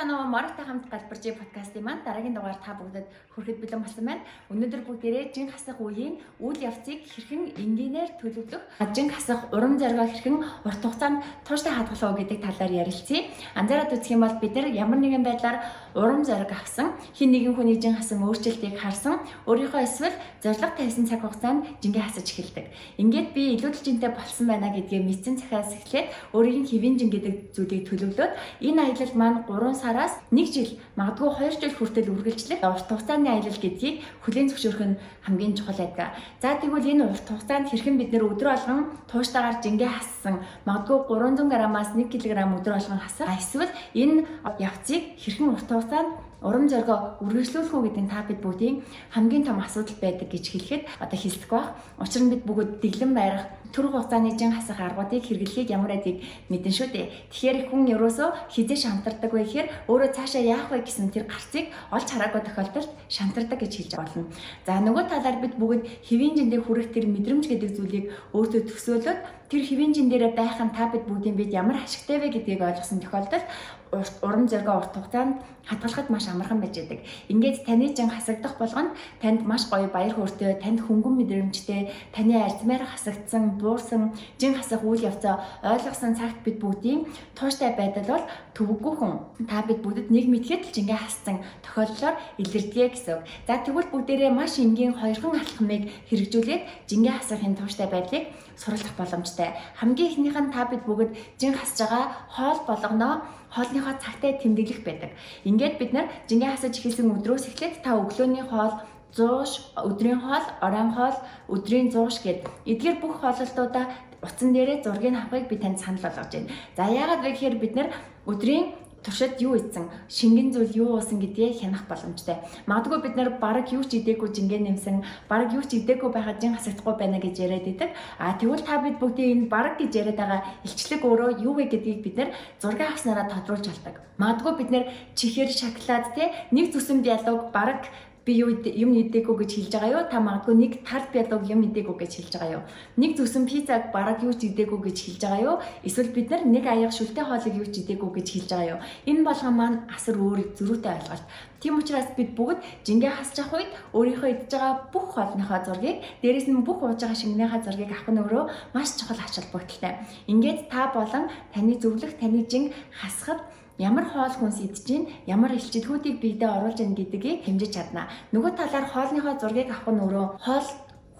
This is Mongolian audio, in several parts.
Сайхан уу Мортай хамт галбаржи подкастын маань дараагийн дугаар та бүгдэд хүрэхэд бэлэн болсон байна. Өнөөдөр бүгдээрээ жин хасах үеийн үйл явцыг хэрхэн энгийнээр төлөвлөх, жин хасах урам зоригоо хэрхэн урт хугацаанд тууштай хадгалах уу гэдэг талаар ярилцъя. Анзаараад үзэх юм бол бид нар ямар нэгэн байдлаар урам зориг авсан, хин нэгэн хүний жин хасан өөрчлөлтийг харсан, өөрийнхөө эсвэл зориг тавьсан цаг хугацаанд жингээ хасаж эхэлдэг. Ингээд би илүүдэл жинтэй болсон байна гэдгээ мэдсэн цахиас эхлээд өөрийн хэвийн жин гэдэг зүйлийг төлөвлөөд энэ аялалд маань 3 3 сараас 1 жил магадгүй 2 жил хүртэл үргэлжлэх урт хугацааны аялал гэдгийг хүлээн зөвшөөрөх нь хамгийн чухал байдаг. За тэгвэл энэ урт хугацаанд хэрхэн бид нэр өдрө болгон тууштаагаар жингээ хассан магадгүй 300 граммаас 1 кг өдрө болгон хасах эсвэл энэ явцыг хэрхэн урт хугацаанд урам зоригоо үргэлжлүүлэх үү гэдэг нь та бид бүгдийн хамгийн том асуудал байдаг гэж хэлэхэд одоо хэлсэх баг. Учир нь бид бүгд дэглэн байрах төр хугацааны жин хасах аргуудыг хэрэглэхийг ямар адиг мэдэн шүү дээ. Тэгэхээр хүн ерөөсөө хизээ шантардаг вэ гэхээр өөрөө цаашаа яах вэ гэсэн тэр гарцыг олж хараагүй тохиолдолд шантардаг гэж хэлж болно. За нөгөө талаар бид бүгд хэвийн жиндээ хүрэх тэр мэдрэмж гэдэг зүйлийг өөртөө төсөөлөд тэр хэвийн жин дээрээ байх нь та бид бүгдийн бид ямар ашигтай вэ гэдгийг ойлгосон тохиолдолд урам зоригоо урт хугацаанд хадгалахад маш амархан байж байдаг. Ингээд таны жин хасагдах болгоно танд маш гоё баяр хөөртэй, танд хөнгөн мэдрэмжтэй, таны альцмаар хасагдсан, буурсан жин хасах үйл явцаа ойлгосон цагт бид бүгдийн тууштай байдал бол төвөггүй хүн. Та бид бүгдэд нэг мэдхэд л жингээ хассан тохиолдлоор илэрдэг гэсэн үг. За тэгвэл бүгдээрээ маш энгийн хоёрхан алхмыг хэрэгжүүлээд жингээ хасахын тууштай байдлыг суралцах боломжтой. Хамгийн ихнийх нь та бид бүгд жин хасж байгаа хоол болгоноо хоолныхоо цагтай тэмдэглэх байдаг. Ингээд бид нар жингээ хасаж эхэлсэн өдрөөс эхлээд та өглөөний хоол 100 өдрийн хоол, оройн хоол, өдрийн 100 гэд эдгээр бүх хооллолтуудаа утсан дээрээ зургийг авахыг би танд санал болгож байна. За яагаад вэ гэхээр бид нар өдрийн туршид юу ийдсэн шингэн зүйл юу уусан гэдгийг хянах боломжтой. Магадгүй бид нар баг юу ч идээгүй жингээ нэмсэн, баг юу ч идээгүй байхад жин хасагдахгүй байна гэж яриад идэг. А тэгвэл та бид бүгдийн энэ баг гэж яриад байгаа илчлэг өөрөө юу вэ гэдгийг бид нар зураг авснараа тодруулж болдог. Магадгүй бид нар чихэр шоколад те нэг зүсэм диалог баг би юу юм идээгүй гэж хэлж байгаа юу? Та магадгүй нэг тал бялууг юм идээгүй гэж хэлж байгаа юу? Нэг зүсэн пиццаг бараг юу ч идээгүй гэж хэлж байгаа юу? Эсвэл бид нар нэг аяга шүлтэй хоолыг юу ч идээгүй гэж хэлж байгаа юу? Энэ болгон маань асар өөр зөрүүтэй ойлголт. Тийм учраас бид бүгд жингээ хасж авах үед өөрийнхөө идж байгаа бүх хоолныхоо зургийг дээрэс нь бүх ууж байгаа шингэнийхаа зургийг авах нь өөрөө маш чухал ач холбогдолтой. Ингээд та болон таны зөвлөх таны жинг хасахад ямар хоол хүнс идэж гин ямар илчилгүүдийг биедээ оруулж ийн гэдгийг хэмжиж чадна. Нөгөө талаар хоолныхоо зургийг авах нь өөрөө хоол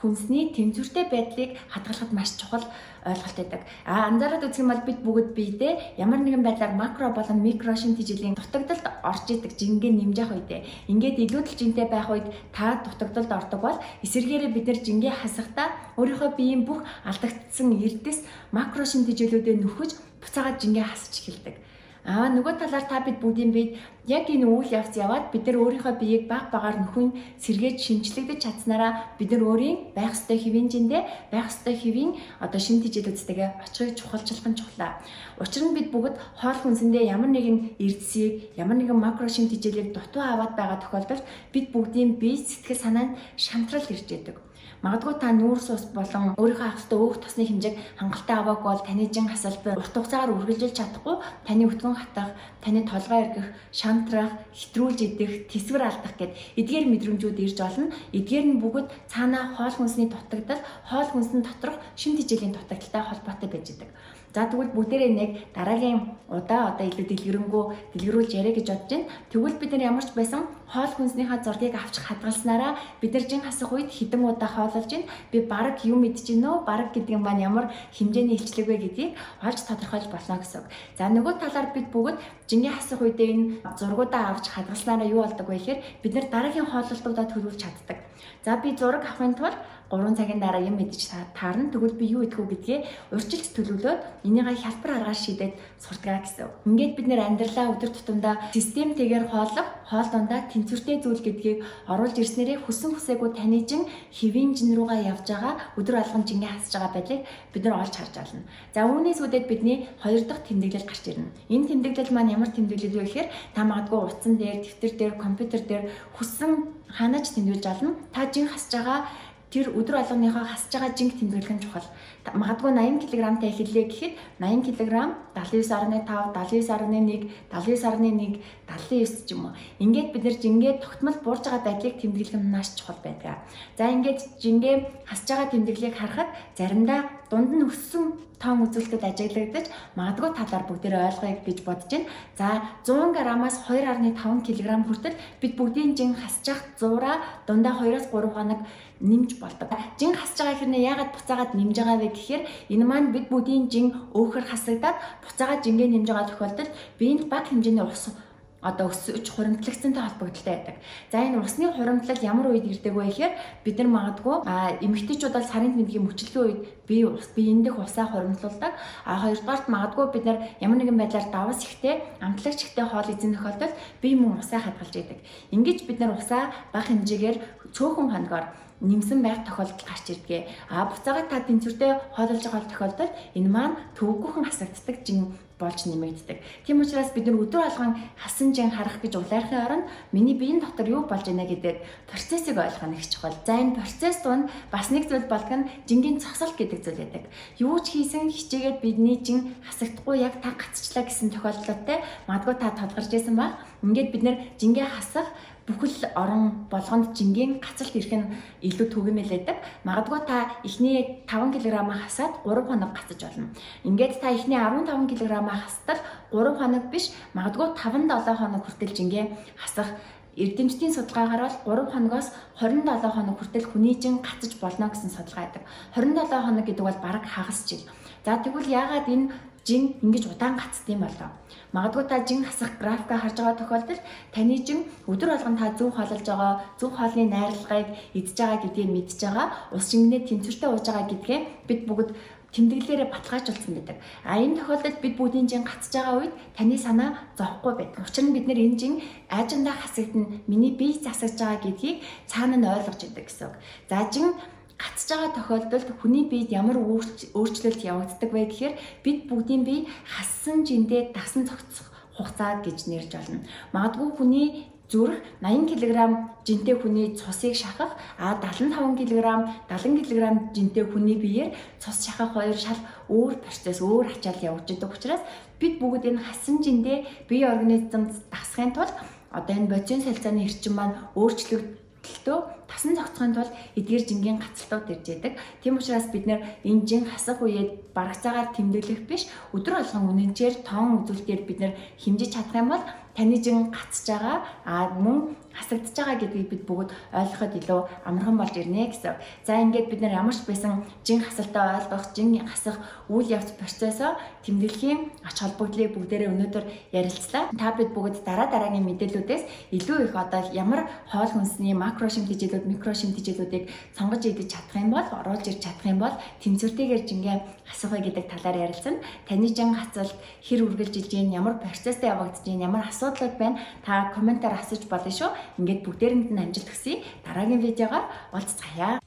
хүнсний тэнцвэртэй байдлыг хадгалахад маш чухал ойлголт байдаг. А анзаараад үзэх юм бол бид бүгд биедээ ямар нэгэн байдлаар макро болон микро шинж жилийн дутагдалд орж идэг жингээ нэмж явах үедээ ингээд илүүдэл жинтэй байх үед та дутагдалд ордог бол эсэргээрээ бид нар жингээ хасахдаа өөрийнхөө биеийн бүх алдагдсан эрдэс макро шинж жилүүдэд нөхөж буцаагаад жингээ хасч эхэлдэг. Аа нөгөө талаар та бид бүгдийн бид яг энэ үйл явц яваад бид нар өөрийнхөө биеийг баг багаар нөхөн сэргээж шинчлэгдэж чадсанараа бид нар өөрийн байх ёстой хэвийн жиндээ байх ёстой хэвийн одоо шин тижээлүүдтэйгээ очихыг чухалчлах нь чухлаа. Учир нь бид бүгд хоол хүнсэндээ ямар нэгэн эрдэсийг ямар нэгэн макро шин тижээлийг дутуу аваад байгаа тохиолдолд бид бүгдийн бие сэтгэл санаанд шантрал ирж идэг. Магадгүй та нүүрс ус болон өөрийнхөө авах ёстой өөх тосны хэмжээг хангалттай аваагүй бол таны жин хасалт урт хугацаагаар үргэлжилж чадахгүй таны өтгөн хатах, таны толгой эргэх, шантрах, хэтрүүлж идэх, тэсвэр алдах гэд эдгээр мэдрэмжүүд ирж олно. Эдгээр нь бүгд цаанаа хоол хүнсний дутагдал, хоол хүнсэн доторх шин тэжээлийн дутагдaltaй холбоотой байж идэг. За тэгвэл бүгдээрээ нэг дараагийн удаа одоо илүү дэлгэрэнгүй дэлгэрүүлж яриа гэж бодож байна. Тэгвэл бид нар ямар ч байсан хоол хүнснийхаа зургийг авчих хадгалснараа бид нар жин хасах үед хідэн удаа хоололж байна. Би баг юм мэдчихэв нөө баг гэдэг юм байна ямар хэмжээний илчлэг вэ гэдгийг олж тодорхойлж болно гэсэн. За нөгөө талаар бид бүгд жингийн хасах үедээ энэ зургуудаа авч хадгалснараа юу болдог вэ гэхээр бид нар дараагийн хооллолтуудаа төлөвлөж чаддаг. За би зураг авахын тулд 3 цагийн дараа юм мэдчих таарна. Тэгвэл би юу идэх үү гэдгээ урьдчилж төлөвлөөд энийгээ хялбар аргаар шийдээд суртгаа гэсэн. Ингээд бид нэр амьдралаа өдөр тутамдаа системтэйгээр хооллох, хоол дондаа тэнцвэртэй зүйл гэдгийг оруулж ирснээрээ хүссэн хүсээгүй таны чин хэвийн жин руугаа явж байгаа өдөр алган жингээ хасж байгаа байдлыг бид нар олж харж байна. За үүнээс үүдээд бидний хоёр дахь тэмдэглэл гарч ирнэ. Энэ тэмдэглэл маань ямар тэмдэглэл вэ гэхээр та магадгүй утсан дээр, дэвтэр дээр, компьютер дээр хүссэн ханаж тэмдэглэж олно. Та жин хасж байгаа тэр өдөр болгоныхоо хасж байгаа жинг тэмдэглэх нь чухал. магадгүй 80 кг-тай эхэллээ гэхэд 80 кг 79.5, 79.1, 79.1, 79 ч юм уу. Ингээд бид нэр жингээ тогтмол буурж байгаа байдлыг тэмдэглэх нь маш чухал байдаг. За ингээд жингээ хасж байгаа тэмдэглэлийг харахад заримдаа дунд нь өссөн тоон үзүүлэлтүүд ажиглагдаж магадгүй та нар бүгдээ ойлгоё гэж бодож байна. За 100 г-аас 2.5 кг хүртэл бид бүгдийн жин явах зураа дундаа 2-3 хоног нэмж болдог. Жин хасж байгаа хэрнээ яагаад буцаагаад нэмж байгаа вэ гэхээр энэ маань бид бүгдийн жин өөхөр хасагдаад буцаагаад жингээ нэмж байгаа тохиолдолд биеинд бага хэмжээний ус одоо өсөж хуримтлагцтай холбогдолтой байдаг. За энэ усны хуримтлал ямар үед ирдэг вэ гэхээр бид нар магадгүй эмэгтэйчүүд бол сарын тэмдгийн мөчлөгийн үед бие ус биеийн дэх усаа хуримтлуулдаг. А хоёрдугаарт магадгүй бид нар ямар нэгэн байдлаар давас ихтэй, амтлагч ихтэй хоол эзэн тохиолдолд бие мөн усаа хадгалж идэг. Ингэж бид нар усаа бага хэмжээгээр цөөхөн хоногоор нэмсэн байх тохиолдол гарч ирдэг. А буцаагаад та тэнцвэртэй хоололж байгаа тохиолдолд энэ маань төвөггүйхэн хасагддаг жин болж нэмэгддэг. Тийм учраас бид нар өдөр алган хасан жин харах гэж улайрахын оронд миний биеийн дотор юу болж байна гэдэг процессыг ойлгох нь их чухал. За энэ процесс дунд бас нэг зүйл болдог нь жингийн цогцол гэдэг зүйл байдаг. Юу ч хийсэн хичээгээд бидний жин хасагдахгүй яг та гацчлаа гэсэн тохиолдлоотой магадгүй та тодорч байсан ба ингээд бид нар жингээ хасах бүхэл орон болгонд жингийн гацалт ирэх нь илүү түгээмэлээдэг. Магадгүй та эхний 5 кг хасаад 3 хоног гацаж болно. Ингээд та эхний 15 кг хасдал 3 хоног биш магадгүй 5-7 хоног хүртэл жингээ хасах Эрдэмтдийн судалгаагаар бол 3 хоногоос 27 хоног хүртэл хүний жин гацаж болно гэсэн судалгаа байдаг. 27 хоног гэдэг бол бараг хагас жил. За тэгвэл яагаад энэ жин ингэж удаан гацдсан болоо. Магадгүй та жин хасах графика харж байгаа тохиолдолд таны жин өдөр болгон та зөв хоололж байгаа, зөв хоолны найрлагыг эдж байгаа гэдгийг мэдж байгаа, ус шингэнээ тэнцвэртэй ууж байгаа гэдгээ бид бүгд тэмдэглэлээрээ баталгаажуулсан байдаг. А энэ тохиолдолд бид бүгдийн жин гацж байгаа үед таны санаа зовхгүй байдаг. Учир нь бид нэр энэ жин аажиндаа хасагдана, миний бие засаж байгаа гэдгийг цаана нь ойлгож идэг гэсэн үг. За жин гацж байгаа тохиолдолд хүний биед ямар өөрчлөлт явагддаг вэ гэхээр бид бүгдийн бие хассан жиндээ дасан цогцох хугацаа гэж нэрж болно. Магадгүй хүний зүрх 80 кг жинтэй хүний цусыг шахах а 75 кг 70 кг жинтэй хүний биеэр цус шахах хоёр шал өөр процесс өөр ачаал явж байгаа учраас бид бүгд энэ хасан жиндээ бие организмд дасахын тулд одоо энэ бодис солилцооны эрчим маань өөрчлөгдөлтөө тасан зохицохын тулд эдгээр жингийн гацалтууд ирж байдаг. Тийм учраас бид нэр энэ жин хасах үед барагцаагаар тэмдэглэх биш өдөр болгон үнэнчээр тоон үзүүлэлтээр бид нэр хэмжиж чадах юм бол таны жин гацж байгаа а мөн хасагдж байгаа гэдгийг бид бүгд ойлгоход илүү амархан болж ирнэ гэсэн. За ингээд бид нар ямар ч байсан жин хасалтай ойлгох, жин хасах үйл явц процессоо тэмдэглэхийн ач холбогдлыг бүгдээрээ өнөөдөр ярилцлаа. Та бид бүгд дараа дараагийн мэдээллүүдээс илүү их одоо ямар хоол хүнсний макро шимтгийлүүд, микро шимтгийлүүдийг сонгож идэж чадах юм бол, оруулж ирж чадах юм бол тэмцвэртэйгээр жингээ хасах вэ гэдэг талаар ярилцсан. Таны жин хацалт хэр үргэлжилж гин, ямар процесстэй явагдаж гин, ямар асуудлууд байна та комментаар асууж болно шүү. Ингээд бүгдээрэнд нь амжилт хүсье. Дараагийн видеогоор уулзцаая.